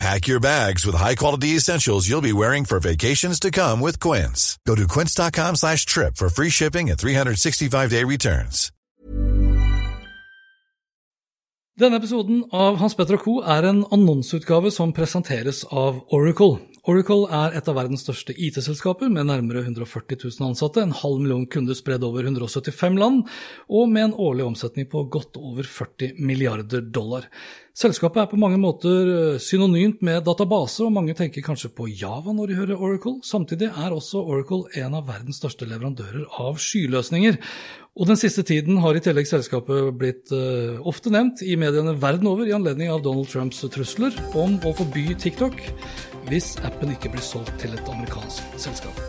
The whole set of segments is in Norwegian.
Pack your bags with high-quality essentials you'll be wearing for vacations to come with Quince. Go to quince.com slash trip for free shipping and 365-day returns. Denne episoden av Hans Petter Co. er en annonseutgave som presenteres av Oracle. Oracle er et av verdens største IT-selskaper med nærmere 140 000 ansatte, en halv million kunder spredd over 175 land, og med en årlig omsetning på godt over 40 milliarder dollar. Selskapet er på mange måter eh, synonymt med database, og mange tenker kanskje på Java når de hører Oracle. Samtidig er også Oracle en av verdens største leverandører av skyløsninger. Og den siste tiden har i tillegg selskapet blitt uh, ofte nevnt i mediene verden over i anledning av Donald Trumps trusler om å forby TikTok hvis appen ikke blir solgt til et amerikansk selskap.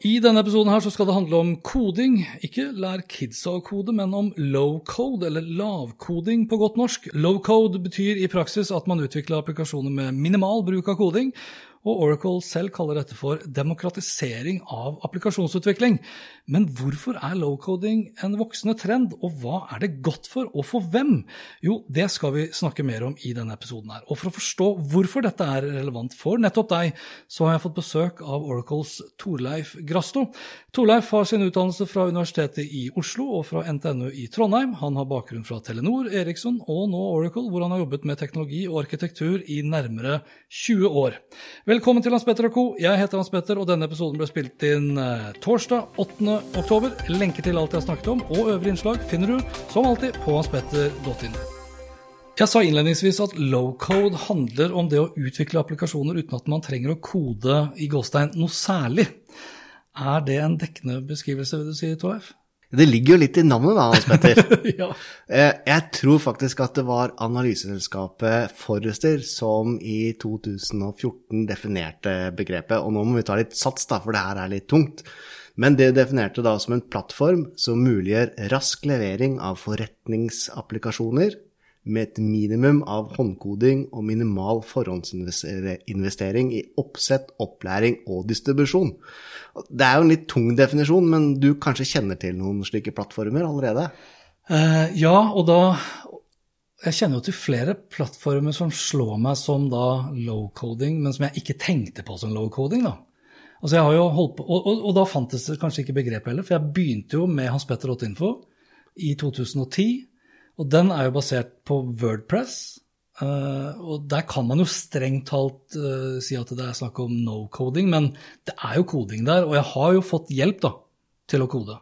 I denne episoden her så skal det handle om koding. Ikke lær kidsa å kode, men om low code, eller lavkoding på godt norsk. Low code betyr i praksis at man utvikler applikasjoner med minimal bruk av koding, og Oracle selv kaller dette for demokratisering av applikasjonsutvikling. Men hvorfor er low-coding en voksende trend, og hva er det godt for, og for hvem? Jo, det skal vi snakke mer om i denne episoden her. Og for å forstå hvorfor dette er relevant for nettopp deg, så har jeg fått besøk av Oracles Torleif Grasto. Torleif har sin utdannelse fra Universitetet i Oslo og fra NTNU i Trondheim. Han har bakgrunn fra Telenor, Eriksson og nå Oracle, hvor han har jobbet med teknologi og arkitektur i nærmere 20 år. Velkommen til Hans Petter og co. Jeg heter Hans Petter, og denne episoden ble spilt inn eh, torsdag 8. oktober. Lenke til alt jeg har snakket om, og øvrige innslag finner du som alltid på hanspetter.no. Jeg sa innledningsvis at low-code handler om det å utvikle applikasjoner uten at man trenger å kode i gåstein noe særlig. Er det en dekkende beskrivelse, vil du si, Toef? Det ligger jo litt i navnet da, Hans Petter. ja. Eh, jeg tror faktisk at det var analyseselskapet Forrester som i 2014 definerte begrepet. Og nå må vi ta litt sats, da, for det her er litt tungt. Men det definerte da som en plattform som muliggjør rask levering av forretningsapplikasjoner med et minimum av håndkoding og minimal forhåndsinvestering i oppsett, opplæring og distribusjon. Det er jo en litt tung definisjon, men du kanskje kjenner til noen slike plattformer allerede? Uh, ja, og da Jeg kjenner jo til flere plattformer som slår meg som da low-coding, men som jeg ikke tenkte på som low-coding. da. Altså jeg har jo holdt på, og, og, og da fantes det kanskje ikke begrepet heller, for jeg begynte jo med Hans Petter 8info i 2010. Og den er jo basert på Wordpress. Uh, og der kan man jo strengt talt uh, si at det er snakk om no-coding, men det er jo koding der. Og jeg har jo fått hjelp da, til å kode.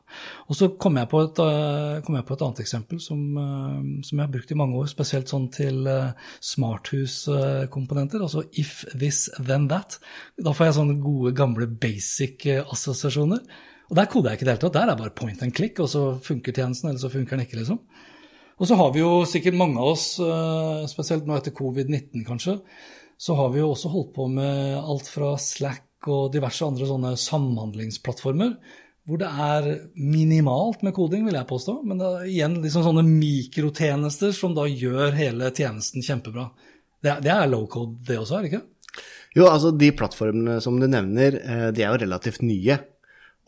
Og så kom jeg på et, uh, jeg på et annet eksempel som, som, jeg har brukt i mange år, spesielt sånn til smarthuskomponenter, altså if this, then that. Da får jeg sånne gode, gamle basic-assosiasjoner. Og der koder jeg ikke i det hele tatt. Der er det bare point and click, og så funker tjenesten, eller så funker den ikke, liksom. Og så har vi jo sikkert mange av oss, spesielt nå etter covid-19 kanskje, så har vi jo også holdt på med alt fra Slack og diverse andre sånne samhandlingsplattformer, hvor det er minimalt med koding, vil jeg påstå. Men det er igjen liksom sånne mikrotjenester som da gjør hele tjenesten kjempebra. Det det er low code, det også, er det ikke? Jo, altså de plattformene som du nevner, de er jo relativt nye.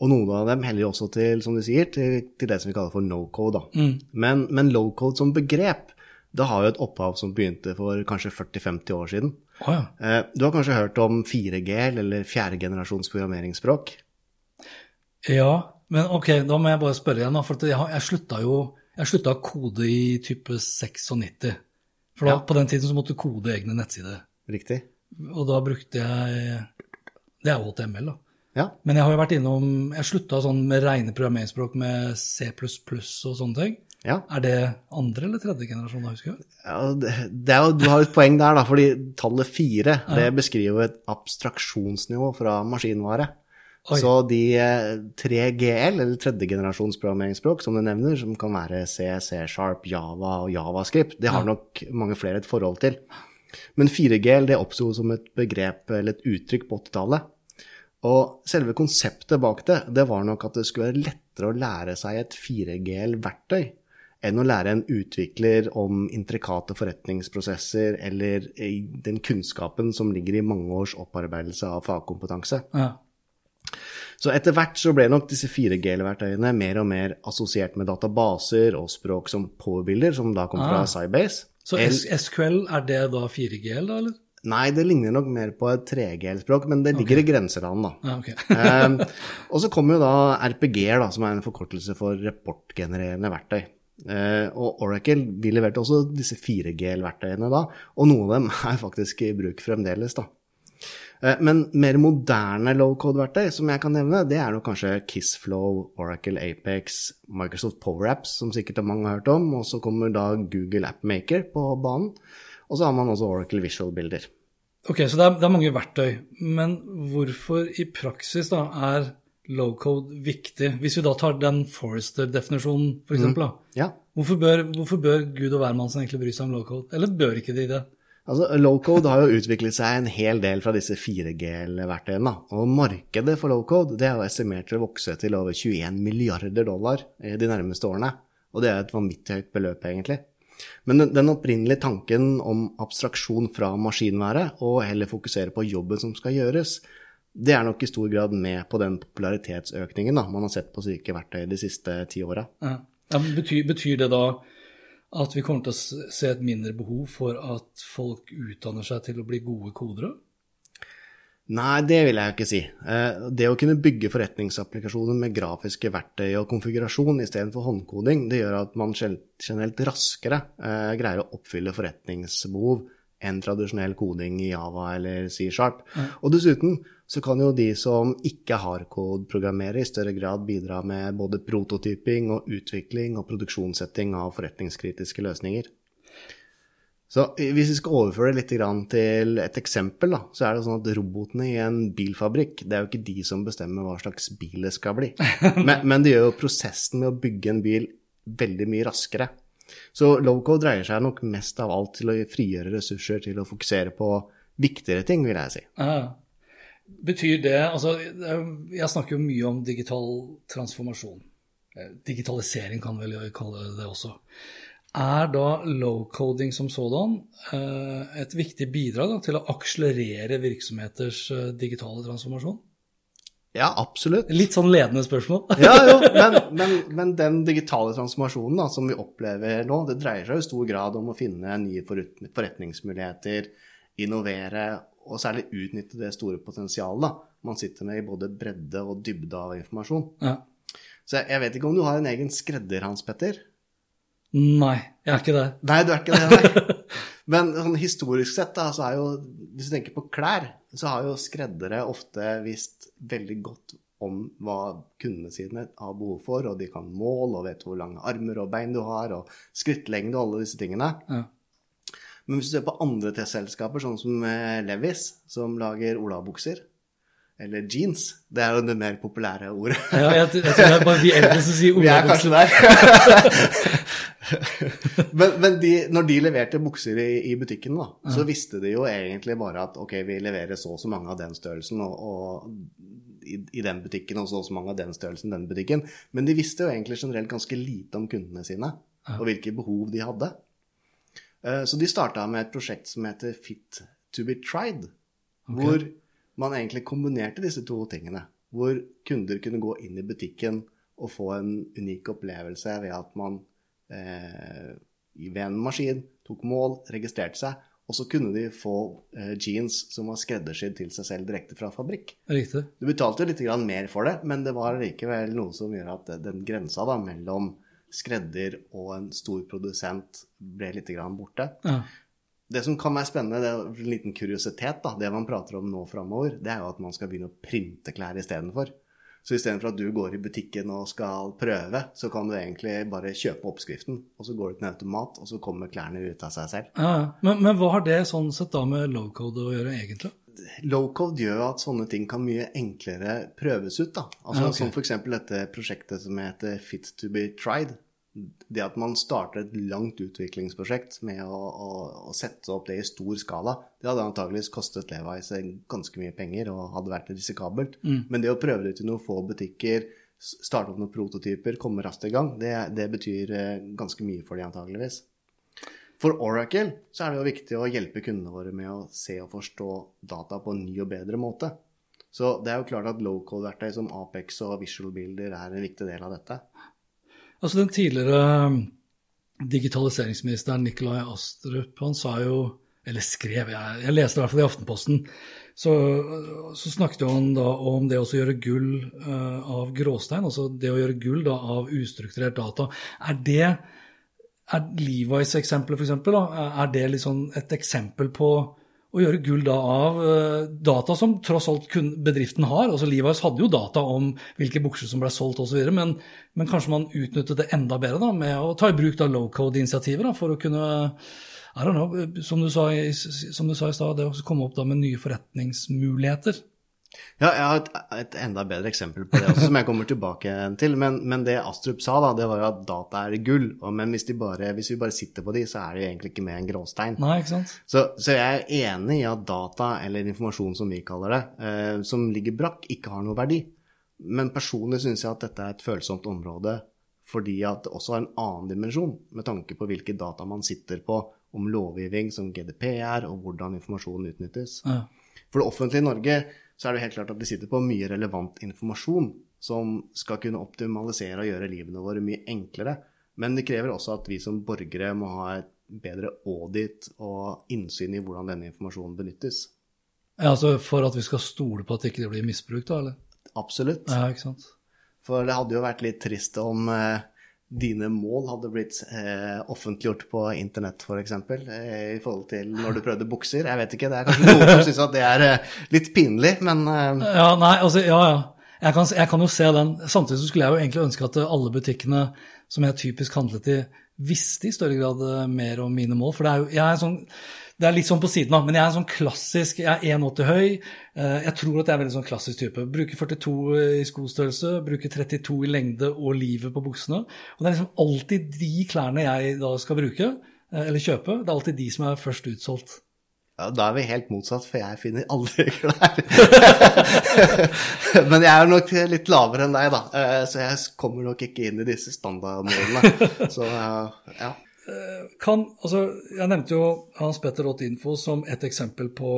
Og noen av dem heller jo også til, som du sier, til, til det som vi kaller for no-code. Mm. Men, men low-code som begrep, det har jo et opphav som begynte for kanskje 40-50 år siden. Oh, ja. eh, du har kanskje hørt om 4G, eller fjerde generasjons programmeringsspråk? Ja, men ok, da må jeg bare spørre igjen, for jeg, jeg slutta jo jeg slutta å kode i type 96. For da, Ja. på den tiden så måtte du kode egne nettsider. Riktig? Og da brukte jeg Det er HTML, da. Ja. Men jeg har jo vært innom Jeg slutta sånn med rene programmeringsspråk med C++ og sånne ting. ja. Er det andre eller tredje generasjon, da, husker jeg? ja det, det er du har et poeng der, da, fordi tallet fire det beskriver et abstraksjonsnivå fra maskinvare. Oi. Så de eh, 3GL, eller tredjegenerasjons programmeringsspråk, som du nevner, som kan være C, C-sharp, Java og Javascript, det har Ja. nok mange flere et forhold til. Men 4GL det oppsto som et begrep eller et uttrykk på 80-tallet. Og selve konseptet bak det, det var nok at det skulle være lettere å lære seg et 4GL-verktøy enn å lære en utvikler om intrikate forretningsprosesser eller den kunnskapen som ligger i mange års opparbeidelse av fagkompetanse. Ja. Så etter hvert så ble nok disse 4GL-verktøyene mer og mer assosiert med databaser og språk som powerbilder, som da kom fra Ah. Sybase. Så SQL, er det da 4GL, da, eller? Nei, det ligner nok mer på et 3G-språk, men det ligger i grenseland, da. Ja, okay. Ehm, og så kommer jo da RPG-er, som er en forkortelse for rapportgenererende verktøy. Eh, og Oracle vi leverte også disse 4G-verktøyene da, og noen av dem er faktisk i bruk fremdeles. da. Eh, men mer moderne low-code-verktøy som jeg kan nevne, det er nok kanskje Kissflow, Oracle Apex, Microsoft Power Apps, som sikkert mange har hørt om, og så kommer da Google Appmaker på banen. Og så har man også Oracle Visual Builder. Ok, så det er, det er mange verktøy. Men hvorfor i praksis da er low-code viktig? Hvis vi da tar den Forrester-definisjonen, f.eks. eksempel da. Ja, Hvorfor bør, hvorfor bør Gud og hvermannsen egentlig bry seg om low-code? Eller bør ikke de det? Altså, Low-code har jo utviklet seg en hel del fra disse 4G-verktøyene. Og markedet for low-code det er jo estimert til å vokse til over 21 milliarder dollar de nærmeste årene. Og det er et vanvittig høyt beløp, egentlig. Men den, den opprinnelige tanken om abstraksjon fra maskinværet, og heller fokusere på jobben som skal gjøres, det er nok i stor grad med på den popularitetsøkningen da, man har sett på slike verktøy de siste ti åra. Ja. Ja, betyr, betyr det da at vi kommer til å se et mindre behov for at folk utdanner seg til å bli gode kodere? Nei, det vil jeg jo ikke si. Eh, Det å kunne bygge forretningsapplikasjoner med grafiske verktøy og konfigurasjon istedenfor håndkoding, det gjør at man generelt raskere eh, greier å oppfylle forretningsbehov enn tradisjonell koding i Java eller C-sharp. Og dessuten så kan jo de som ikke hardcode-programmerer, i større grad bidra med både prototyping og utvikling og produksjonssetting av forretningskritiske løsninger. Så hvis vi skal overføre det litt til et eksempel, da, så er det sånn at robotene i en bilfabrikk, det er jo ikke de som bestemmer hva slags bil det skal bli. Men, men det gjør jo prosessen med å bygge en bil veldig mye raskere. Så low-code dreier seg nok mest av alt til å frigjøre ressurser til å fokusere på viktigere ting, vil jeg si. Ja. Betyr det Altså, jeg snakker jo mye om digital transformasjon. Eh, Digitalisering kan vel kalle det også. Er da low-coding som sådan eh, et viktig bidrag til å akselerere virksomheters eh, digitale transformasjon? Ja, absolutt. Litt sånn ledende spørsmål. Ja, jo, men, men, men den digitale transformasjonen da, som vi opplever nå, det dreier seg i stor grad om å finne nye forretningsmuligheter, innovere og særlig utnytte det store potensialet da, man sitter med i både bredde og dybde av informasjon. Ja. Så jeg, jeg vet ikke om du har en egen skredder, Hans Petter? Nei, jeg er ikke det. Nei, du er ikke det, nei. Men sånn historisk sett, da, så er jo Hvis du tenker på klær, så har jo skreddere ofte visst veldig godt om hva kundene sine har behov for, og de kan måle og vet hvor lange armer og bein du har, og skrittlengde og alle disse tingene. Ja. Men hvis du ser på andre T-selskaper, sånn som eh, Levis, som lager olabukser, eller jeans, det er jo det mer populære ordet. Ja, jeg, jeg tror det er bare vi eldre som sier Vi er kanskje der. men men de, når de leverte bukser i, i butikken, da, så visste de jo egentlig bare at ok, vi leverer så og så mange av den størrelsen og, og i, i den butikken, og så og så mange av den størrelsen i den butikken. Men de visste jo egentlig generelt ganske lite om kundene sine, og hvilke behov de hadde. Eh, Så de starta med et prosjekt som heter Fit to be tried, hvor man egentlig kombinerte disse to tingene. Hvor kunder kunne gå inn i butikken og få en unik opplevelse ved at man eh, ved en maskin tok mål, registrerte seg, og så kunne de få eh, jeans som var skreddersydd til seg selv direkte fra fabrikk. Riktig. Du betalte jo litt grann mer for det, men det var likevel noe som gjør at den grensa da, mellom skredder og en stor produsent ble litt grann borte. Ja. Det som kan være spennende, det er en liten kuriositet, da, det man prater om nå framover, det er jo at man skal begynne å printe klær istedenfor. Så istedenfor at du går i butikken og skal prøve, så kan du egentlig bare kjøpe oppskriften, og så går du til en automat, og så kommer klærne ut av seg selv. Ja, men, men hva har det sånn sett da med low-code å gjøre, egentlig? Low-code gjør jo at sånne ting kan mye enklere prøves ut. da. Altså Ja, okay. Som f.eks. dette prosjektet som heter Fit to be tried. Det at man starter et langt utviklingsprosjekt med å, å, å sette opp det i stor skala, det hadde antageligvis kostet Levi's ganske mye penger og hadde vært risikabelt. Mm. Men det å prøve det ut i noen få butikker, starte opp noen prototyper, komme raskt i gang, det, det betyr eh, ganske mye for de antageligvis. For Oracle så er det jo viktig å hjelpe kundene våre med å se og forstå data på en ny og bedre måte. Så det er jo klart at low-code-verktøy som Apex og Visual Builder er en viktig del av dette. Altså Den tidligere um, digitaliseringsministeren Nikolai Astrup, han sa jo eller skrev, jeg, jeg leste i hvert fall i Aftenposten, så, så snakket han da om det å gjøre gull eh, av gråstein, altså det å gjøre gull da av ustrukturert data. Er det er Levi's eksempel, for eksempel, da, er det liksom et eksempel på å gjøre gull da av eh, data som tross alt bedriften har? Altså Levi's hadde jo data om hvilke bukser som ble solgt osv., men, men kanskje man utnyttet det enda bedre da, med å ta i bruk da low-code-initiativer for å kunne know, som du sa i, i stad, det å komme opp da med nye forretningsmuligheter. Ja, jeg har et, et enda bedre eksempel på det også, som jeg kommer tilbake til. Men, men det Astrup sa, da, det var jo at data er gull. Men hvis, bare, hvis vi bare sitter på de, så er det jo egentlig ikke mer enn gråstein. Nei, ikke sant? Så, så jeg er enig i at data, eller informasjon som vi kaller det, eh, som ligger brakk, ikke har noe verdi. Men personlig syns jeg at dette er et følsomt område fordi at det også har en annen dimensjon, med tanke på hvilke data man sitter på, om lovgivning som GDP er, og hvordan informasjonen utnyttes. Ja. For det offentlige i Norge så er det helt klart at de sitter på mye relevant informasjon som skal kunne optimalisere og gjøre livene våre mye enklere. Men det krever også at vi som borgere må ha et bedre audit og innsyn i hvordan denne informasjonen benyttes. Ja, altså For at vi skal stole på at det ikke blir misbrukt, da? eller? Absolutt. Ja, ikke sant? For det hadde jo vært litt trist om eh, dine mål hadde blitt eh, offentliggjort på internett, f.eks. Eh, I forhold til når du prøvde bukser. Jeg vet ikke, det er kanskje noen som syns at det er eh, litt pinlig, men eh, Ja, nei, altså, ja, ja. Jeg kan, jeg kan jo se den. Samtidig så skulle jeg jo egentlig ønske at alle butikkene som jeg typisk handlet i, visste i større grad eh, mer om mine mål. For det er jo jeg er sånn, det er litt sånn på siden av, men jeg er en sånn klassisk Jeg er 1,80 høy. eh, Jeg tror at jeg er veldig sånn klassisk type. Bruker 42 i skostørrelse, bruker 32 i lengde og livet på buksene. Og det er liksom alltid de klærne jeg da skal bruke, eh, eller kjøpe, det er alltid de som er først utsolgt. Ja, da er vi helt motsatt, for jeg finner aldri klær. Men jeg er nok litt lavere enn deg, da, eh, så jeg kommer nok ikke inn i disse standardmålene. Så ja. Kan, altså, jeg nevnte jo Hans Petter Info som et eksempel på,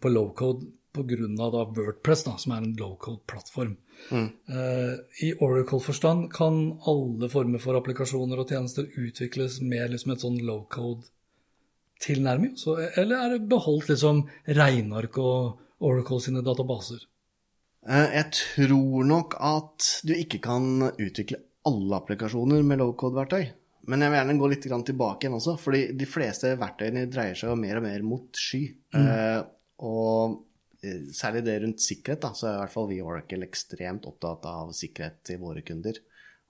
på low-code pga. Wordpress, da, som er en low-code-plattform. Uh, I Oracle-forstand kan alle former for applikasjoner og tjenester utvikles med liksom et sånn low-code-tilnærming? Så, eller er det beholdt liksom regneark og Oracle sine databaser? Uh, Jeg tror nok at du ikke kan utvikle alle applikasjoner med low-code-verktøy. Men jeg vil gjerne gå litt tilbake igjen også, fordi de fleste verktøyene dreier seg jo mer og mer mot sky. Eh, og eh, særlig det rundt sikkerhet, da, så er i hvert fall vi i Oracle ekstremt opptatt av sikkerhet til våre kunder.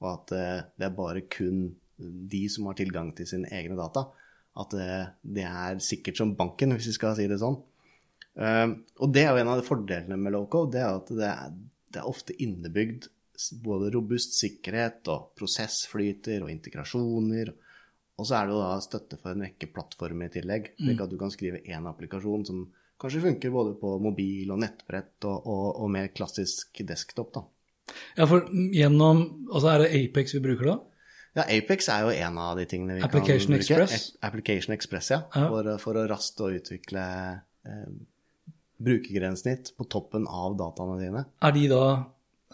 Og at eh, det er bare kun de som har tilgang til sine egne data. At det er sikkert som banken, hvis vi skal si det sånn. Og det er jo en av de fordelene med low-code, det er at det er, det er ofte innebygd både robust sikkerhet og prosessflyter og integrasjoner. Og så er det jo da støtte for en rekke plattformer i tillegg, slik at du kan skrive én applikasjon som kanskje funker både på mobil og nettbrett og, og, og mer klassisk desktop. da. Ja, for gjennom Altså, er det Apex vi bruker da? Ja, Apex er jo en av de tingene vi Application kan bruke. Express. Application Express, ja. Ja. For, for å raskt og utvikle eh, brukergrensnitt på toppen av dataene dine. Er de da,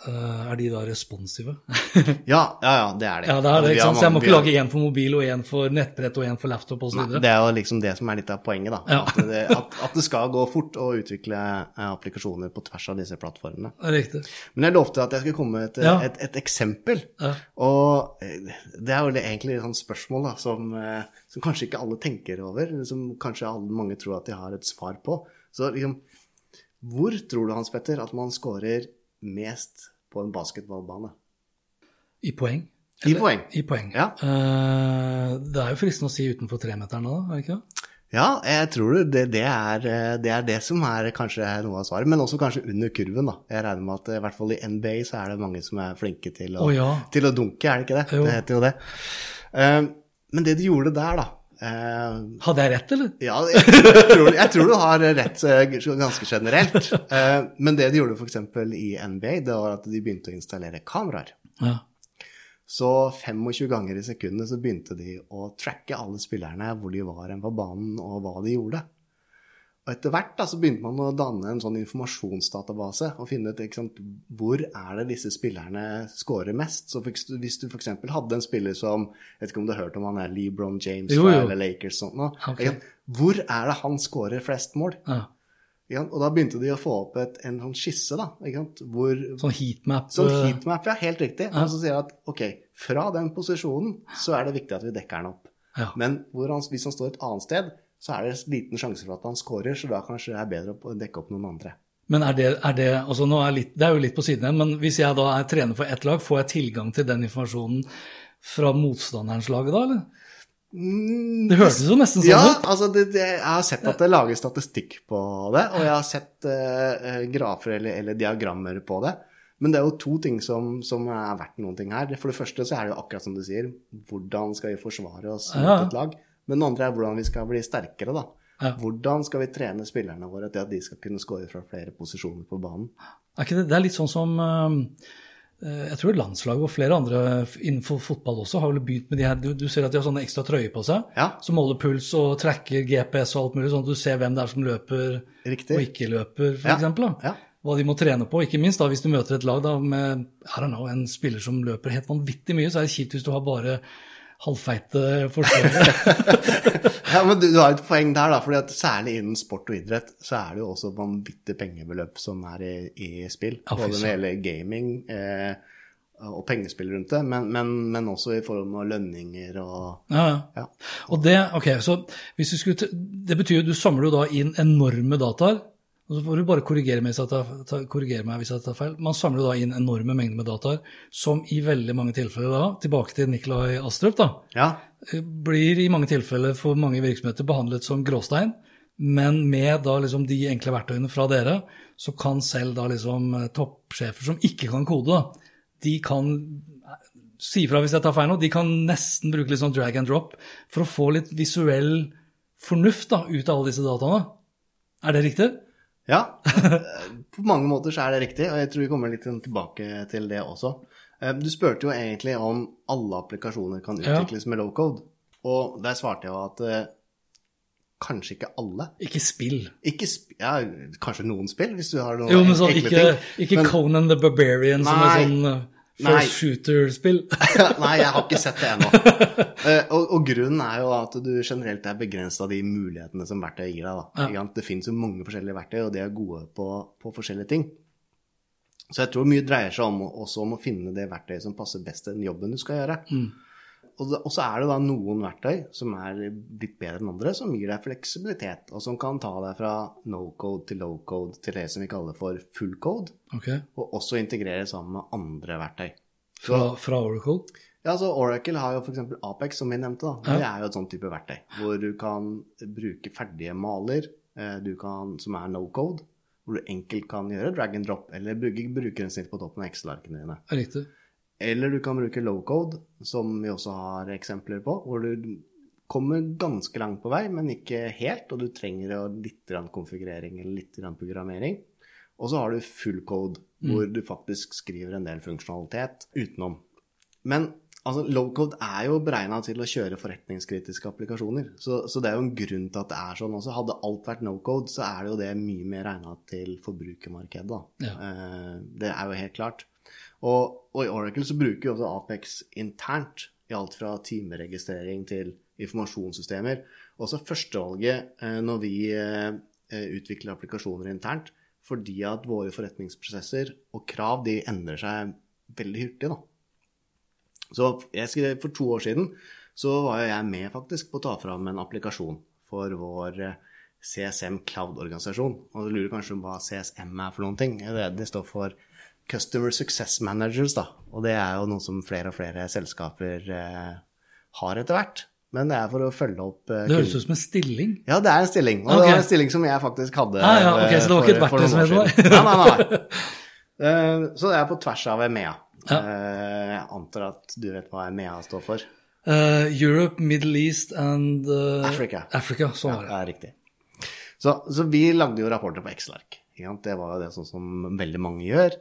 er de da responsive? Ja, ja, ja, det er de. Ja, det er det, ikke sant? Så jeg må ikke lage én for mobil og én for nettbrett og én for laptop osv. Det er jo liksom det som er litt av poenget, da. Ja. At, det, at, at det skal gå fort å utvikle eh, applikasjoner på tvers av disse plattformene. Riktig. Men jeg lovte at jeg skulle komme med et, Ja. et, et eksempel. Ja. Og eh, det er jo egentlig et sånt spørsmål da, som, eh, som kanskje ikke alle tenker over, som kanskje alle, mange tror at de har et svar på. Så liksom, hvor tror du, Hans Petter, at man scorer mest på en basketballbane? I poeng? I poeng. I poeng. Ja. Eh, det er jo fristende å si utenfor tremeteren da, er det ikke det? Ja, jeg tror det, det, er, eh, det er det som er kanskje noe av svaret, men også kanskje under kurven. da. Jeg regner med at eh, i hvert fall i NBA så er det mange som er flinke til å, oh, ja. til å dunke, er det ikke det? Jo. Det heter jo det. Men det du gjorde der, da Hadde jeg rett, eller? Ja, jeg tror, jeg tror du har rett eh, ganske generelt. Eh, men det de gjorde f.eks. i NBA, det var at de begynte å installere kameraer. Ja. Så 25 ganger i sekundet så begynte de å tracke alle spillerne, hvor de var på banen og hva de gjorde. Og etter hvert da, så begynte man å danne en sånn informasjonsdatabase og finne ut sant, hvor er det disse spillerne scorer mest. Så hvis du f.eks. hadde en spiller som Jeg vet ikke om du har hørt om han er LeBron James Jo, jo. eller Lakers sånt noe, okay. Hvor er det han scorer flest mål? ja. Og da begynte de å få opp et, en sånn skisse, da. Hvor, Sånn heatmap. Sånn eh, heatmap, ja, helt riktig. Og så sier de at ok, fra den posisjonen så er det viktig at vi dekker den opp. Ja. Men hvor han, hvis han står et annet sted, så er det liten sjanse for at han scorer, så da kanskje det er bedre å dekke opp noen andre. Men er det, er det altså er litt, Det er jo litt på siden igjen, men hvis jeg da er trener for ett lag, får jeg tilgang til den informasjonen fra motstanderens lag da, eller? Det hørtes jo nesten sånn Ja, ut. altså det, det, jeg har sett at det lages statistikk på det, og jeg har sett uh, grafer eller, eller diagrammer på det. Men det er jo to ting som, som er verdt noen ting her. For det første så er det jo akkurat som du sier, hvordan skal vi forsvare oss mot et lag? Men det andre er hvordan vi skal bli sterkere, da. Ja. Hvordan skal vi trene spillerne våre til at de skal kunne score fra flere posisjoner på banen? Er det, det er litt sånn som eh, eh, Jeg tror landslaget og flere andre innenfor fotball også har vel begynt med de her Du, du ser at de har sånne ekstra trøyer på seg Ja. som måler puls og tracker GPS og alt mulig, sånn at du ser hvem det er som løper Riktig. og ikke løper, for Ja. Ja. Hva de må trene på. Ikke minst da, hvis du møter et lag da, med know, en spiller som løper helt vanvittig mye, så er det kjipt hvis du har bare halvfeite forsvarere. Ja, men du, du har et poeng der, da. fordi at særlig innen sport og idrett så er det jo også vanvittige pengebeløp som er i, i spill. Ja, både når det gjelder gaming eh, og pengespill rundt det, men, men, men også i forhold til lønninger og Ja, ja. Ja. Og det, ok, så hvis du skulle, det betyr jo du samler jo da inn enorme dataer, og så får du bare korrigere meg, hvis jeg tar, feil. Man samler da inn enorme mengder med dataer, som i veldig mange tilfeller da, tilbake til Nikolai Astrup da, Ja, blir i mange tilfeller for mange virksomheter behandlet som gråstein, men med da liksom de enkle verktøyene fra dere, så kan selv da liksom eh, toppsjefer som ikke kan kode, da, de kan eh, si fra hvis jeg tar feil nå, de kan nesten bruke litt sånn drag and drop for å få litt visuell fornuft da, ut av alle disse dataene. Er det riktig? Ja. På mange måter så er det riktig, og jeg tror vi kommer litt tilbake til det også. Eh, Du spurte jo egentlig om alle applikasjoner kan Ja. utvikles med low code, og der svarte jeg jo at eh, kanskje ikke alle. Ikke spill. Ikke sp ja, kanskje noen spill, hvis du har noen Jo, men sånn, ekle ikke, ting. ikke Men- Conan the Barbarian som er sånn eh, Nei. First shooter-spill. Nei, jeg har ikke sett det ennå. Eh, og, og grunnen er jo at du generelt er begrensa av de mulighetene som verktøyet gir deg. Ja. Det finnes jo mange forskjellige verktøy, og de er gode på, på forskjellige ting. Så jeg tror mye dreier seg om, også om å finne det verktøyet som passer best til den jobben du skal gjøre. Mm. Og, så er det da noen verktøy som er litt bedre enn andre, som gir deg fleksibilitet, og som kan ta deg fra no code til low code til det som vi kaller for full code, okay. og også integrere sammen med andre verktøy. Så, fra, fra Oracle. ja, så Oracle har jo f.eks. Apex, som vi nevnte. da. Det er jo et sånt type verktøy, hvor du kan bruke ferdige maler eh, du kan, som er no code, hvor du enkelt kan gjøre drag and drop, eller bruke brukerinnsnitt på toppen av Excel-arkene dine. Riktig. Eller du kan bruke low code, som vi også har eksempler på, hvor du kommer ganske langt på vei, men ikke helt, og du trenger litt konfigurering eller litt programmering. Og så har du full code, hvor du faktisk skriver en del funksjonalitet utenom. Men altså, low code er jo beregna til å kjøre forretningskritiske applikasjoner. Så, så det er jo en grunn til at det er sånn. Også hadde alt vært no code, så er det jo det mye mer regna til forbrukermarkedet. Ja. Eh, det er jo helt klart. Og, og i Oracle så bruker vi også Apex internt i alt fra timeregistrering til informasjonssystemer. Også førstevalget eh, når vi eh, eh, utvikler applikasjoner internt, fordi at våre forretningsprosesser og krav de endrer seg veldig hurtig. da. Så jeg For to år siden så var jeg med faktisk på å ta fram en applikasjon for vår CSM Cloud-organisasjon. Og du lurer kanskje om hva CSM er for noen ting. Det, det står for Customer Success Managers, da. Og det er jo noe som flere og flere selskaper eh, har etter hvert. men det er for å følge opp eh, Det høres ut som en stilling. Ja, det er en stilling. Og okay. det var en stilling som jeg faktisk hadde. Ah, ja, ok, eh, så det var ikke et verktøy som het det? Nei, nei, nei. Så det er på tvers av EMEA. Ja. Jeg antar at du vet hva EMEA står for? Uh, Europe, Middle East and uh, Africa. Africa, sånn Det det. er riktig. Så, så vi lagde jo rapporter på Excel-ark. Det var jo det sånn som veldig mange gjør.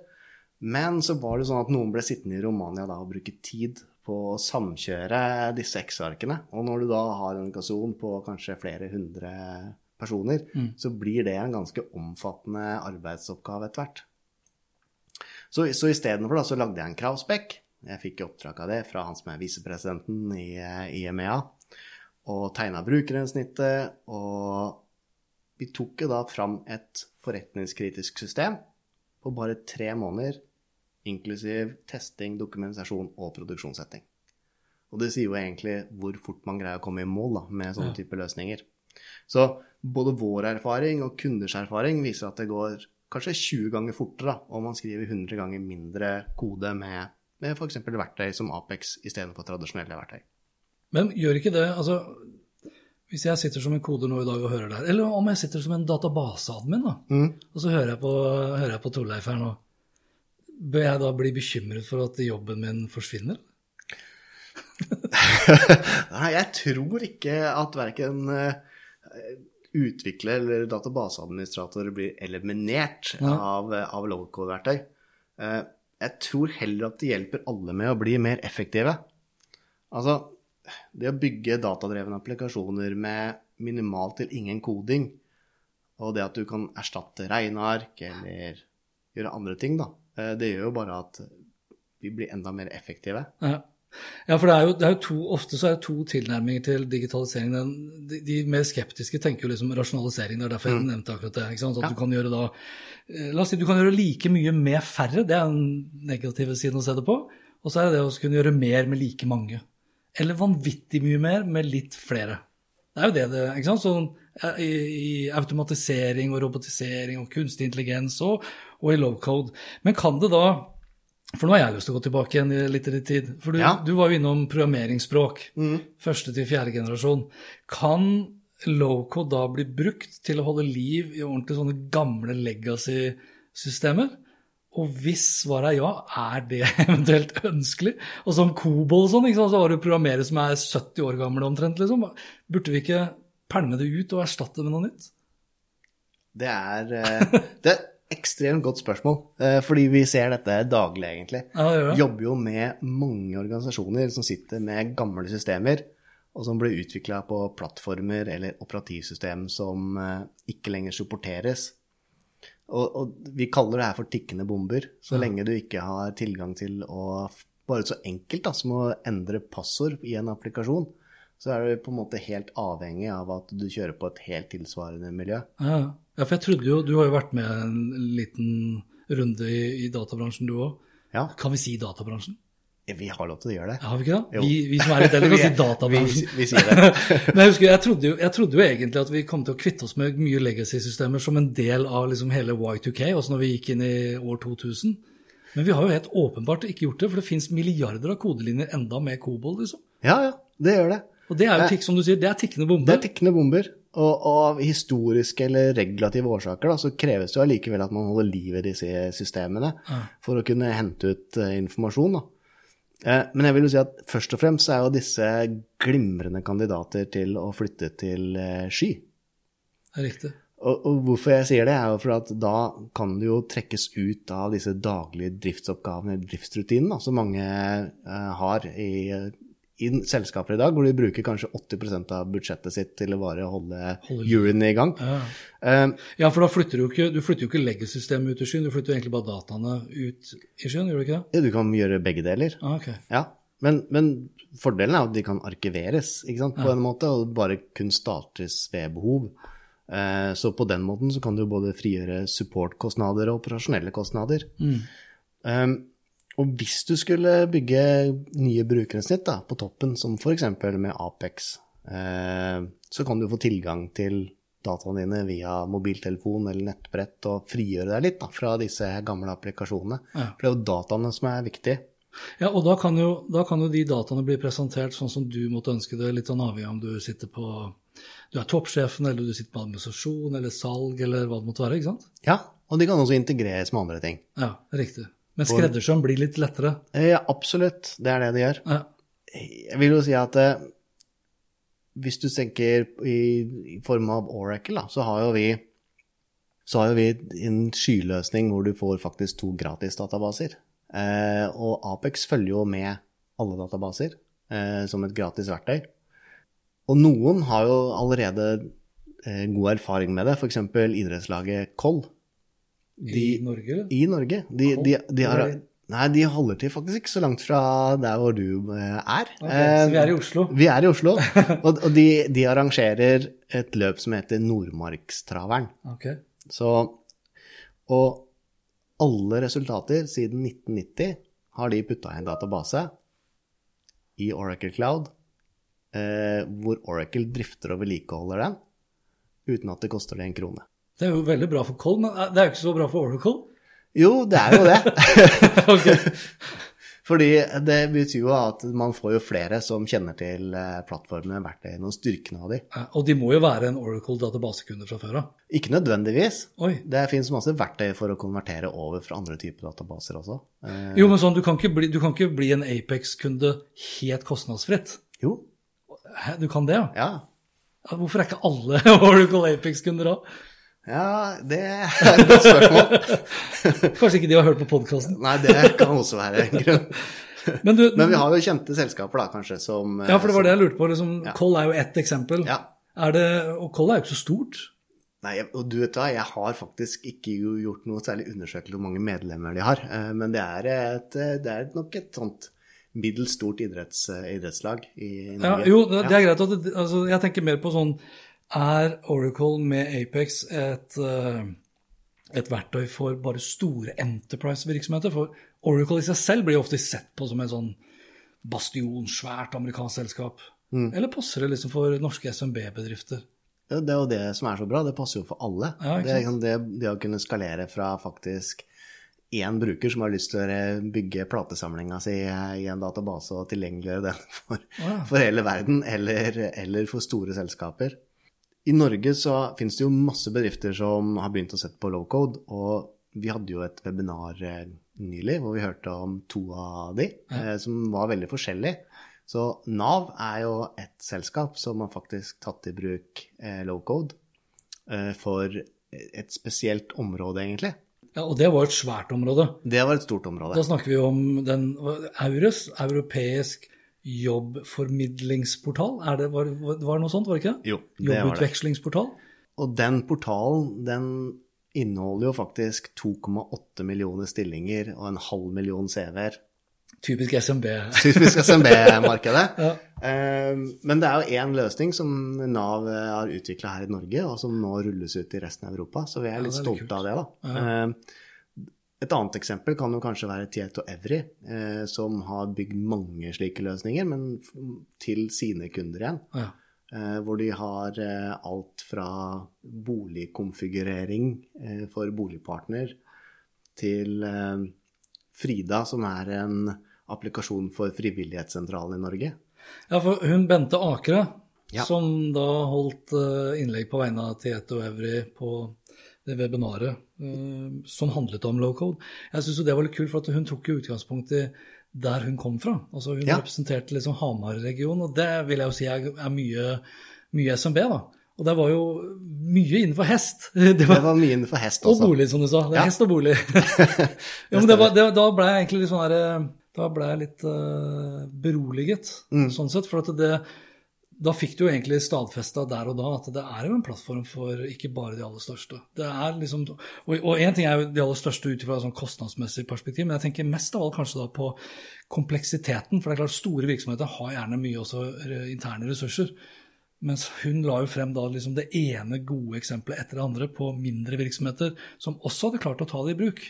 Men så var det sånn at noen ble sittende i Romania da og bruke tid på å samkjøre disse Excel-arkene. Og når du da har en organisasjon på kanskje flere hundre personer, så blir det en ganske omfattende arbeidsoppgave etter hvert. Så, så istedenfor så lagde jeg en kravspekk. Jeg fikk oppdrag av det fra han som er visepresidenten i, i EMEA, og tegna brukergrensnittet. Og vi tok jo da fram et forretningskritisk system på bare tre måneder, inklusiv testing, dokumentasjon og produksjonssetting. Og det sier jo egentlig hvor fort man greier å komme i mål da, med sånne type løsninger. Så både vår erfaring og kunders erfaring viser at det går kanskje 20 ganger fortere da, om man skriver 100 ganger mindre kode med, med f.eks. verktøy som Apex istedenfor tradisjonelle verktøy. Men gjør ikke det altså, Hvis jeg sitter som en koder nå i dag og hører det her, eller om jeg sitter som en databaseadmin, da, Mm. og så hører jeg på, hører jeg på Torleif her nå, bør jeg da bli bekymret for at jobben min forsvinner? Nei, jeg tror ikke at verken utvikler eller databaseadministratorer blir eliminert Ja. av, av low-code-verktøy. Eh, Jeg tror heller at det hjelper alle med å bli mer effektive. Altså, det å bygge datadrevne applikasjoner med minimalt til ingen koding, og det at du kan erstatte regneark eller gjøre andre ting, da, eh, det gjør jo bare at vi blir enda mer effektive. Ja. Ja, for det er jo, det er jo to, ofte så er det to tilnærminger til digitalisering. De, de mer skeptiske tenker jo liksom rasjonalisering. Det er derfor jeg nevnte akkurat det. ikke sant? Så at Ja. du kan gjøre da eh, La oss si du kan gjøre like mye med færre. Det er den negative siden å se det på. Og så er det det å kunne gjøre mer med like mange. Eller vanvittig mye mer med litt flere. Det er jo det det ikke sant? Sånn, eh, i, I automatisering og robotisering og kunstig intelligens og, og i low code. Men kan det da For nå har jeg lyst til å gå tilbake igjen i litt i tid. For du, Ja. du var jo innom programmeringsspråk. Første til fjerde generasjon. Kan low-code da bli brukt til å holde liv i ordentlig sånne gamle legacy-systemer? Og hvis svaret er ja, er det eventuelt ønskelig? Og som Cobol og sånn, så har du programmerere som er 70 år gamle omtrent, liksom. Burde vi ikke pælme det ut og erstatte det med noe nytt? Det er, eh, det et ekstremt godt spørsmål, eh, fordi vi ser dette daglig, egentlig. Ja, det det. Jobber jo med mange organisasjoner som sitter med gamle systemer, og som ble utvikla på plattformer eller operativsystem som eh, ikke lenger supporteres. Og, og vi kaller det her for tikkende bomber. Så lenge du ikke har tilgang til å Bare så enkelt da, som å endre passord i en applikasjon, så er du på en måte helt avhengig av at du kjører på et helt tilsvarende miljø. Ja, ja, for jeg trodde jo Du har jo vært med en liten runde i, i databransjen, du òg. Ja, Kan vi si databransjen? vi har lov til å gjøre det. Har vi ikke det? Vi, vi som er litt eldre, kan si databransjen. Vi, vi sier det. Men jeg husker, jeg trodde, jo, jeg trodde jo egentlig at vi kom til å kvitte oss med mye legacy-systemer som en del av liksom hele Y2K, også når vi gikk inn i år 2000. Men vi har jo helt åpenbart ikke gjort det, for det fins milliarder av kodelinjer enda med Cobol. liksom. Ja, ja, det gjør det. Og det er jo tikk, som du sier, det er tikkende bomber. Det er tikkende bomber. Og, og av historiske eller regulative årsaker da, så kreves det allikevel at man holder liv i disse systemene for å kunne hente ut eh, informasjon. Eh, men jeg vil jo si at først og fremst er jo disse glimrende kandidater til å flytte til eh, sky. Det er riktig. Og, og hvorfor jeg sier det, er jo for at da kan det jo trekkes ut av disse daglige driftsoppgavene, driftsrutinene, som mange eh, har i, i selskaper i dag, hvor de bruker kanskje 80% av budsjettet sitt til å bare holde hjulene i gang. Ja. Eh, ja, for da flytter du jo ikke, du flytter jo ikke legacy-systemet ut i skyen, du flytter jo egentlig bare dataene ut i skyen, gjør du ikke det? Ja, du kan gjøre begge deler. Ah, ok. Ja, men, men fordelen er at de kan arkiveres ikke sant, på en måte, og bare kun startes ved behov. Uh, Så på den måten så kan du både frigjøre supportkostnader og operasjonelle kostnader. Um, og hvis du skulle bygge nye brukergrensnitt da, på toppen, som f.eks. med Apex, eh, så kan du få tilgang til dataene dine via mobiltelefon eller nettbrett og frigjøre deg litt da, fra disse gamle applikasjonene. Ja. For det er jo dataene som er viktige. Ja, og da kan, jo, da kan jo de dataene bli presentert sånn som du måtte ønske det, litt sånn avhengig av om du sitter på du er toppsjefen, eller du sitter på administrasjon eller salg, eller hva det måtte være. ikke sant? Ja, og de kan også integreres med andre ting. Ja, riktig. Men skreddersøm blir litt lettere. Ja, absolutt. Det er det de gjør. Ja. Jeg vil jo si at eh, hvis du tenker i, i form av Oracle, da, så har jo vi så har jo vi en skyløsning hvor du får faktisk to gratis databaser. Eh, og Apex følger jo med alle databaser eh, som et gratis verktøy. Og noen har jo allerede eh, god erfaring med det, f.eks. idrettslaget Koll. I Norge, eller? I Norge. De, de, de, har, de? nei, de holder til faktisk ikke så langt fra der hvor du eh, er. Ok, så vi er i Oslo. Vi er i Oslo, og, og de, de arrangerer et løp som heter Nordmarkstraveren. Ok. Så, og alle resultater siden 1990 har de putta i en database i Oracle Cloud, eh, hvor Oracle drifter og vedlikeholder den uten at det koster det en krone. Det er jo veldig bra for Cold, men det er jo ikke så bra for Oracle. Jo, det er jo det. Fordi det betyr jo at man får jo flere som kjenner til eh, plattformene, verktøyene og styrkene av de. Og de må jo være en Oracle-databasekunde fra før av. Ikke nødvendigvis. Oi. Det finnes masse verktøy for å konvertere over fra andre typer databaser også. Eh, Jo, men sånn, du kan ikke bli, du kan ikke bli en Apex-kunde helt kostnadsfritt. jo, Du kan det, ja? ja. Ja, Hvorfor er ikke alle Oracle Apex-kunder da? Ja, det er et godt spørsmål. Kanskje ikke de har hørt på podkasten. Nei, det kan også være en grunn. Men, du, Men vi har jo kjente selskaper, da, kanskje, som ja, for det var det jeg lurte på. Liksom, Ja. Koll er jo ett eksempel. Ja. Det, og Koll er jo ikke så stort. Nei, og du vet hva, jeg har faktisk ikke gjort noe særlig undersøkelse hvor mange medlemmer de har. eh, Men det er, et, eh, det er nok et sånt middels stort idretts, eh, idrettslag i Ja, Norge. jo, det, det er greit. At det, altså, jeg tenker mer på sånn Er Oracle med Apex et, eh, et verktøy for bare store enterprise-virksomheter? For Oracle i seg selv blir ofte sett på som en sånn bastion, svært amerikansk selskap. Mm. Eller passer det liksom for norske SMB-bedrifter? Ja, Det er jo det som er så bra. Det passer jo for alle. Ja, det, liksom det, det å kunne skalere fra faktisk én bruker som har lyst til å bygge platesamlinga si i en database og tilgjengeliggjøre den for, Ja. for hele verden, eller, eller for store selskaper. I Norge så finnes det jo masse bedrifter som har begynt å sette på low code, og vi hadde jo et webinar eh, nylig hvor vi hørte om to av de, ja. som var veldig forskjellige. Så Nav er jo et selskap som har faktisk tatt i bruk eh, low code eh, for et spesielt område, egentlig. Ja, Og det var et svært område. Det var et stort område. Da snakker vi om den EURES, europeisk jobbformidlingsportal. Er det, var, var det noe sånt, var det ikke? Jo, det var det. Jobbutvekslingsportal. Og den portalen, den inneholder jo faktisk 2,8 millioner stillinger og en halv million CV-er. Typisk SMB. Typisk SMB-markedet. Ja. Eh, Men det er jo én løsning som Nav eh, har utvikla her i Norge, og som nå rulles ut i resten av Europa, så vi er litt ja, er stolte av det, da. Eh, Et annet eksempel kan jo kanskje være Tieto Evry, eh, som har bygd mange slike løsninger, men til sine kunder igjen. Ja. Eh, hvor de har eh, alt fra boligkonfigurering eh, for boligpartner til eh, Frida, som er en applikasjon for Frivillighetssentralen i Norge. ja, for hun Bente Akre, Ja. som da holdt eh, innlegg på vegne av Tieto Evry på det webinaret eh, som handlet om low code. Jeg syns det var litt kult, for at hun tok jo utgangspunkt i der hun kom fra. Altså Hun Ja. representerte liksom Hamar-regionen, og det vil jeg jo si er, mye, mye SMB. da. Og det var jo mye innenfor hest. Det Det var, var mye innenfor hest også. og bolig, som du sa. Det er Ja. hest og bolig. ja, men det var, det, da ble jeg egentlig litt sånn her Da ble jeg litt uh, beroliget, Mm. sånn sett. For at det, da fikk du jo egentlig stadfesta der og da at det er jo en plattform for ikke bare de aller største. Det er liksom, Og én ting er jo de aller største ut fra et sånn kostnadsmessig perspektiv, men jeg tenker mest av alt kanskje da på kompleksiteten. For det er klart store virksomheter har gjerne mye også interne ressurser. Mens hun la jo frem da liksom det ene gode eksempelet etter det andre på mindre virksomheter som også hadde klart å ta det i bruk.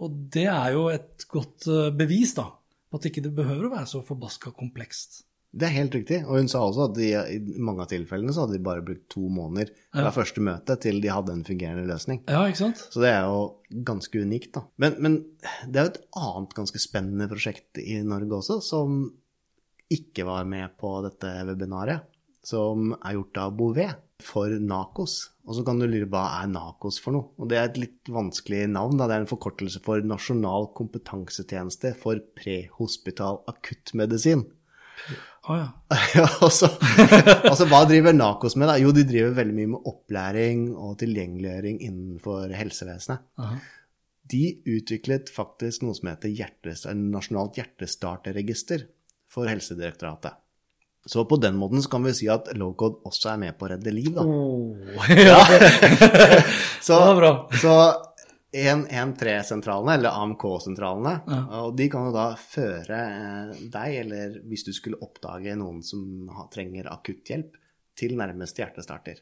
Og det er jo et godt eh, bevis da, på at ikke det behøver å være så forbaska komplekst. Det er helt riktig. Og hun sa også at de, i mange av tilfellene så hadde de bare brukt to måneder fra første møte til de hadde en fungerende løsning. Ja, ikke sant? Så det er jo ganske unikt, da. Men, men det er jo et annet ganske spennende prosjekt i Norge også, som ikke var med på dette webinaret, som er gjort av Bouvet for NAKOS. Og så kan du lure hva er NAKOS for noe? Og det er et litt vanskelig navn. Da. Det er en forkortelse for Nasjonal kompetansetjeneste for prehospital akuttmedisin. Å ja. Ja, altså, altså, hva driver NAKOS med? da? Jo, de driver veldig mye med opplæring og tilgjengeliggjøring innenfor helsevesenet. Aha. De utviklet faktisk noe som heter hjertes, Nasjonalt hjertestarterregister for Helsedirektoratet. Så på den måten så kan vi si at Lowcode også er med på å redde liv, da. Oh, ja, Så, var bra. så 113-sentralene, eller AMK-sentralene, og de kan jo da føre eh, deg, eller hvis du skulle oppdage noen som trenger trenger akutthjelp, til nærmeste hjertestarter.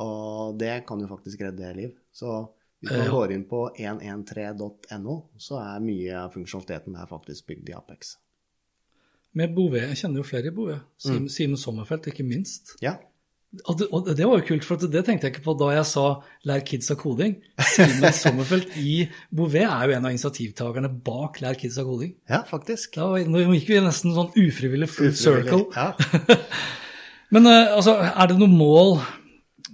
Og det kan jo faktisk redde liv. Så hvis man går inn på 113.no, så er mye av funksjonaliteten der faktisk bygd i Apex. Med Bouvet, jeg kjenner jo flere i Bouvet. Simen, Mm. Simen Sommerfelt, ikke minst. Ja, Og det, og det var jo kult, for det tenkte jeg ikke på da jeg sa 'lær kids av koding'. Simen Sommerfelt i Bouvet er jo en av initiativtakerne bak 'lær kids av koding'. ja faktisk. Da, var- nå gikk vi nesten sånn ufrivillig full circle. Ja. Men eh, altså, er det noe mål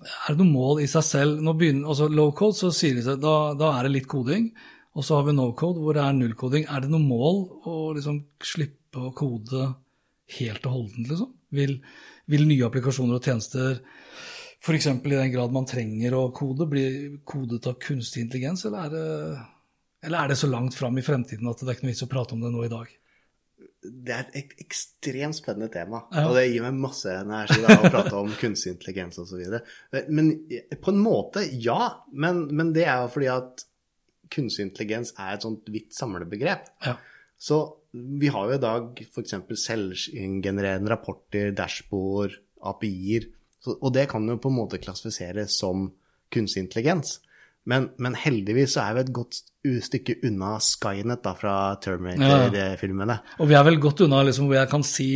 er det noe mål i seg selv? Nå begynner, altså Low code, så sier de seg, da, da er det litt koding. Og så har vi no code, hvor det er nullkoding. Er det noe mål å liksom slippe å kode helt og holdent, liksom? Vil, vil nye applikasjoner og tjenester, f.eks. i den grad man trenger å kode, bli kodet av kunstig intelligens, eller er det, eller er det så langt fram i fremtiden at det er ikke noe vits å prate om det nå i dag? Det er et ekstremt spennende tema, Ja. og det gir meg masse energi da, å prate om kunstig intelligens osv. Men på en måte, ja. Men, men det er jo fordi at kunstig intelligens er et sånt vidt samlebegrep. Ja. Så vi har jo i dag f.eks. selvgenererende rapporter, dashbord, API-er, og det kan jo på en måte klassifiseres som kunstig intelligens. Men, men heldigvis så er vi et godt stykke unna Skynet da, fra Terminator-filmene. Og vi er vel godt unna liksom, hvor jeg kan si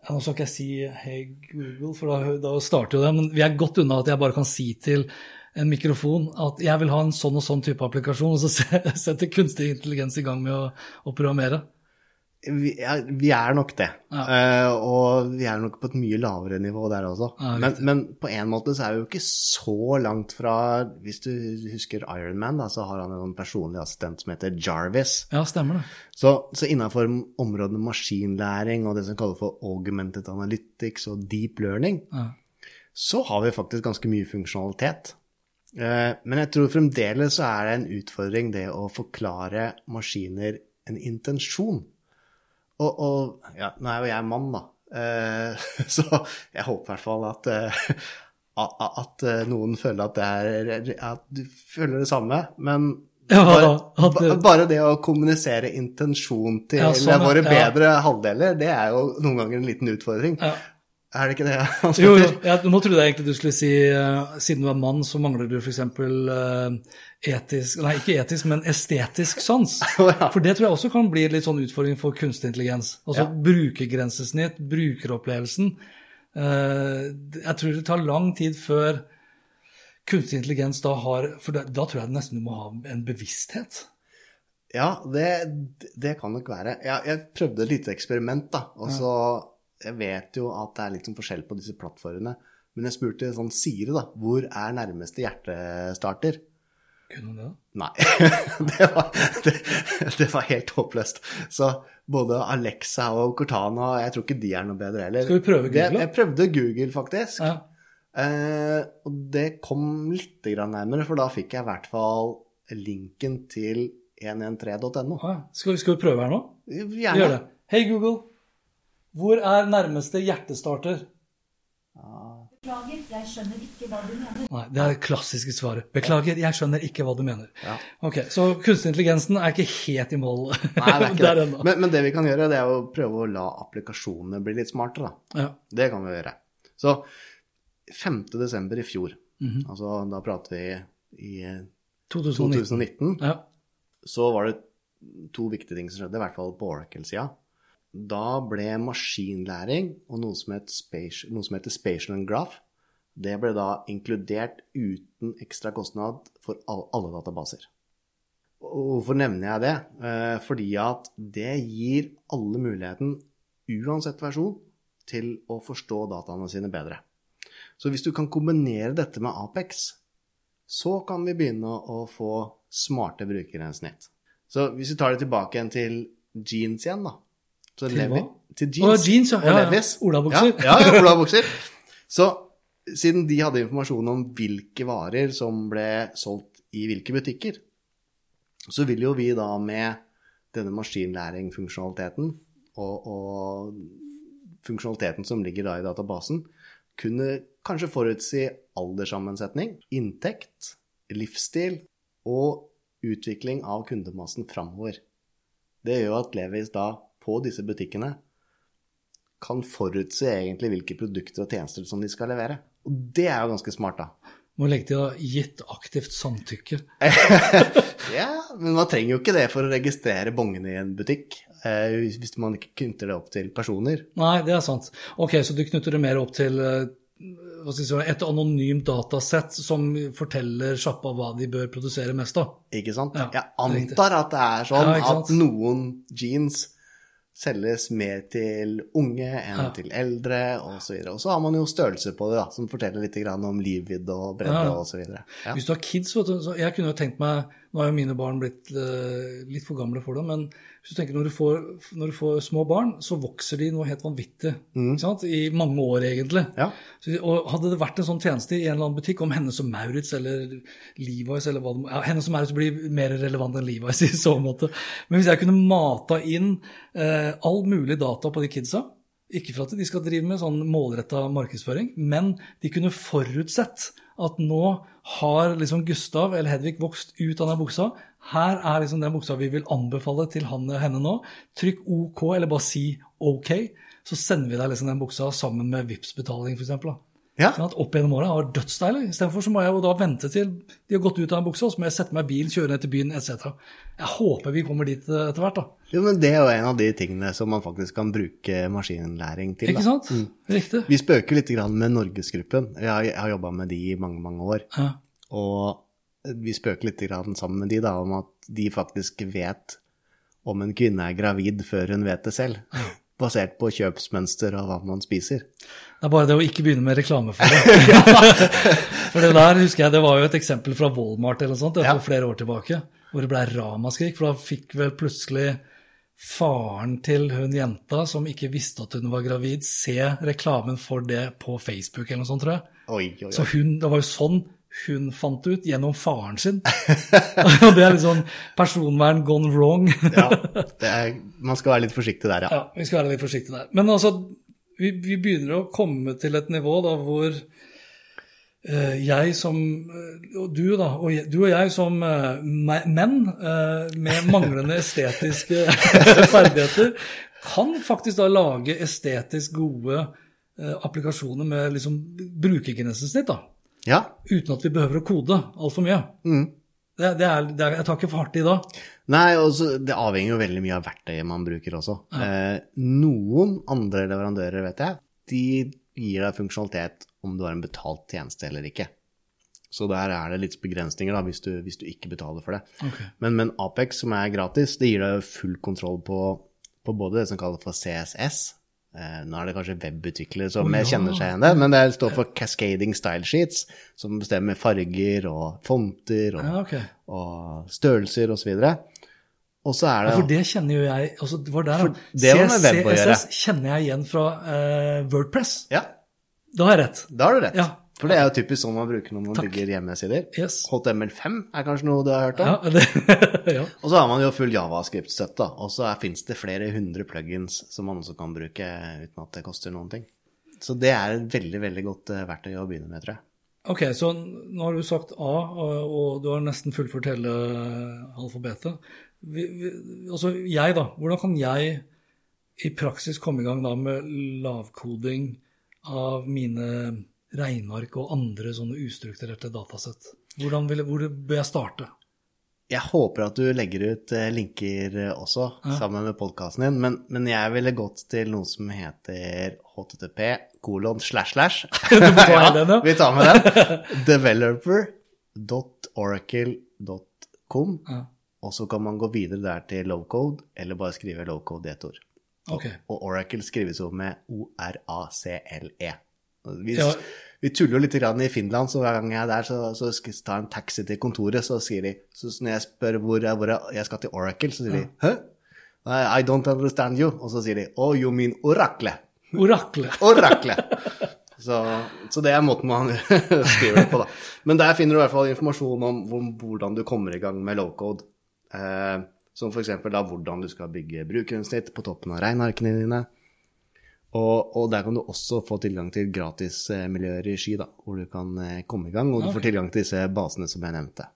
Nå skal ikke jeg si 'hei, Google', for da, da starter jo det, men vi er godt unna at jeg bare kan si til en mikrofon at jeg vil ha en sånn og sånn type applikasjon, og så setter kunstig intelligens i gang med å, å programmere. Vi er, vi er nok det. Ja. Uh, og vi er nok på et mye lavere nivå der også. Ja, men, men på en måte så er vi jo ikke så langt fra Hvis du husker Iron Man, så har han en personlig assistent som heter Jarvis. Ja, stemmer det. Så, så innenfor områdene maskinlæring og det som kalles for augmented analytics og deep learning, Ja. så har vi faktisk ganske mye funksjonalitet. Uh, Men jeg tror fremdeles så er det en utfordring det å forklare maskiner en intensjon. Og, og ja, nå er jo jeg mann, da, Uh, så jeg håper i hvert fall at, uh, at, eh, noen føler at, det er, at du føler det samme. Men Ja, bare, at bare det å kommunisere intensjon til Ja, sånn, våre bedre halvdeler, det er jo noen ganger en liten utfordring. Ja. Er det ikke det? Hans Jo, jo. Petter? Jeg, nå trodde jeg egentlig du skulle si uh, siden du er mann, så mangler du f.eks. Uh, etisk Nei, ikke etisk, men estetisk sans. ja. For det tror jeg også kan bli litt sånn utfordring for kunstig intelligens. Altså Ja. brukergrensesnitt, brukeropplevelsen. Uh, jeg tror det tar lang tid før kunstig intelligens da har For da, da tror jeg nesten du må ha en bevissthet. Ja, det, det kan nok være. Jeg, jeg prøvde et lite eksperiment, da. Og så Jeg vet jo at det er litt sånn forskjell på disse plattformene. Men jeg spurte sånn Siri, da. Hvor er nærmeste hjertestarter? Kunne hun det? Nei. det, var, det, det var helt håpløst. Så både Alexa og Cortana, jeg tror ikke de er noe bedre heller. Skal vi prøve Google, Det, jeg prøvde Google, faktisk. Ja. Eh, og det kom litt grann nærmere, for da fikk jeg i hvert fall linken til 113.no. Ah, ja. skal, vi, skal vi prøve her nå? Gjerne. gjør det. Hei, Google. Hvor er nærmeste hjertestarter? Beklager, jeg skjønner ikke hva du mener. Nei, det er det klassiske svaret. Beklager, jeg skjønner ikke hva du mener. Ja. Ok, Så kunstig intelligensen er ikke helt i mål Nei, det er ikke der det. ennå. Men, men det vi kan gjøre, det er å prøve å la applikasjonene bli litt smartere, da. Ja. Det kan vi gjøre. Så 5. desember i fjor, Mhm. altså da prater vi i eh, 2019. 2019, Ja. så var det to viktige ting som skjedde, i hvert fall på Oracle-sida. Da ble maskinlæring og noe som, spatial, noe som heter spatial and graph, det ble da inkludert uten ekstra kostnad for alle databaser. Hvorfor nevner jeg det? Eh, fordi at det gir alle muligheten, uansett versjon, til å forstå dataene sine bedre. Så hvis du kan kombinere dette med Apex, så kan vi begynne å få smarte brukergrensesnitt. Så hvis vi tar det tilbake igjen til jeans igjen, da. Så Til Levi- hva? Til jeans. jeans, jeans, ja. og Ja, ja. Levis. Olabukser. Ja, ja, ja olabukser. Så siden de hadde informasjon om hvilke varer som ble solgt i hvilke butikker, så vil jo vi da med denne maskinlæring-funksjonaliteten og, og funksjonaliteten som ligger da i databasen, kunne kanskje forutsi alderssammensetning, inntekt, livsstil og utvikling av kundemassen framover. Det gjør at Levis da på disse butikkene kan forutse egentlig hvilke produkter og tjenester som de skal levere. Og det er jo ganske smart, da. Må legge til da, gitt aktivt samtykke. Ja, men man trenger jo ikke det for å registrere bongene i en butikk, eh, hvis man ikke knytter det opp til personer. Nei, det er sant. Ok, så du knytter det mer opp til eh, et anonymt datasett som forteller sjappa hva de bør produsere mest av. Ikke sant? Ja, Jeg antar at det er sånn Ja, at noen jeans selges mer til unge enn Ja. til eldre, osv. Og så har man jo størrelse på det, da, som forteller litt om livvidde og bredde Ja. osv. Ja. Hvis du har kids, vet du, så jeg kunne jo tenkt meg Nå er jo mine barn blitt eh, litt for gamle for det, men hvis du tenker når du, får, når du får små barn, så vokser de noe helt vanvittig. Sant? I mange år, egentlig. Ja. Så, og hadde det vært en sånn tjeneste i en eller annen butikk om Hennes og Maurits eller Levi's eller hva det må ja, Hennes og Maurits blir mer relevant enn Levi's i så måte. Men hvis jeg kunne mata inn eh, all mulig data på de kidsa ikke for at de skal drive med sånn målretta markedsføring, men de kunne forutsett at nå har liksom Gustav eller Hedvig vokst ut av den buksa. Her er liksom den buksa vi vil anbefale til han eller henne nå. Trykk OK, eller bare si OK, så sender vi deg liksom den buksa sammen med Vipps-betaling, f.eks. Ja. Sånn opp gjennom åra vært dødsdeilig. Istedenfor så må jeg jo da vente til de har gått ut av en buksa, så må jeg sette meg i bil, kjøre ned til byen etc. Jeg håper vi kommer dit eh, etter hvert, da. Jo, men det er jo en av de tingene som man faktisk kan bruke maskinlæring til. Ikke da. sant? Riktig. Vi spøker litt grann med Norgesgruppen. Jeg har, jeg har jobba med de i mange, mange år. Ja. Og vi spøker litt grann sammen med de da, om at de faktisk vet om en kvinne er gravid før hun vet det selv. Basert på kjøpsmønster og hva man spiser. Det er bare det å ikke begynne med reklame for det. for det der husker jeg, det var jo et eksempel fra Walmart eller noe sånt, det Ja. for flere år tilbake, hvor det ble ramaskrik. For da fikk vel plutselig faren til hun jenta som ikke visste at hun var gravid, se reklamen for det på Facebook eller noe sånt, tror jeg. Oi, oi, Så hun, det var jo sånn hun fant ut, gjennom faren sin. Og det er litt sånn personvern gone wrong. Ja, det er, man skal være litt forsiktig der, ja. Ja, vi skal være litt forsiktige der. Men altså, vi, vi begynner å komme til et nivå da hvor uh, jeg som eh, Og du, da. Og jeg, du og jeg som uh, menn uh, med manglende estetiske ferdigheter kan faktisk da lage estetisk gode applikasjoner med liksom brukergrensesnitt, da. Ja, Uten at vi behøver å kode altfor mye. mm. Det, det er, det er, jeg tar ikke for hardt i da. Nei, også, det avhenger jo veldig mye av verktøyet man bruker også. Eh, noen andre leverandører, vet jeg, de gir deg funksjonalitet om du har en betalt tjeneste eller ikke. Så der er det litt begrensninger da, hvis du, hvis du ikke betaler for det. Okay. Men, men Apex, som er gratis, det gir deg full kontroll på, på både det som kalles for CSS. Eh, nå er det kanskje webutviklere som oh, ja. kjenner seg igjen det, men det står for Cascading Style Sheets, som bestemmer farger og fonter og, Ja, okay. og størrelser osv. Og så er det Ja, for det kjenner jo jeg altså det var der, det. CSS kjenner jeg igjen fra uh, Wordpress. Ja, Da har jeg rett. da har du rett. Ja. For det er jo typisk sånn man bruker når man Takk. bygger hjemmesider. Yes. HTML5 er kanskje noe du har hørt om? Ja, ja. Og så har man jo full javascript-støtte, og så fins det flere hundre plugins som man også kan bruke uten at det koster noen ting. Så det er et veldig, veldig godt eh, verktøy å begynne med, tror jeg. Ok, så nå har du sagt A, og, og du har nesten fullført hele alfabetet. Vi, vi, altså jeg, da. Hvordan kan jeg i praksis komme i gang da med lavkoding av mine regneark og andre sånne ustrukturerte datasett? Hvordan vil, hvor bør jeg starte? Jeg håper at du legger ut eh, linker også, også, sammen med podkasten din, men, men jeg ville gått til noe som heter http kolon slash slash. Ja. Vi tar med den. Developer.oracle.com. Ja. Og så kan man gå videre der til lowcode, eller bare skrive lowcode i ett ord. Okay. Og Oracle skrives jo med O-R-A-C-L-E. Vi, Ja. vi tuller jo litt grann i Finland, så hver gang jeg er der, så, så skal jeg ta en taxi til kontoret, så sier de så Når jeg spør hvor, jeg- hvor jeg, jeg skal til Oracle, så sier de Hæ? I don't understand you. Og så sier de Oh, you mean Oracle. Oracle. Oracle. Så, så det er måten man skriver det på, da. Men der finner du i hvert fall informasjon om, om hvordan du kommer i gang med lowcode. Eh, som f.eks. da hvordan du skal bygge brukergrunnsnitt på toppen av regnearkene dine. Og, og der kan du også få tilgang til gratismiljøer i Ski, da, hvor du kan eh, komme i gang. Og du får tilgang til disse basene som jeg nevnte.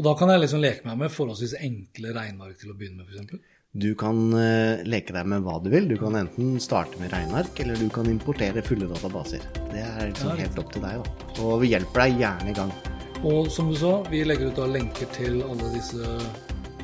Og da kan jeg liksom leke meg med forholdsvis enkle regneark til å begynne med, f.eks. Du kan eh, leke deg med hva du vil. Du kan enten starte med regneark, eller du kan importere fulle databaser. Det er liksom helt opp til deg, da. Og vi hjelper deg gjerne i gang. Og som du sa, vi legger ut da lenker til alle disse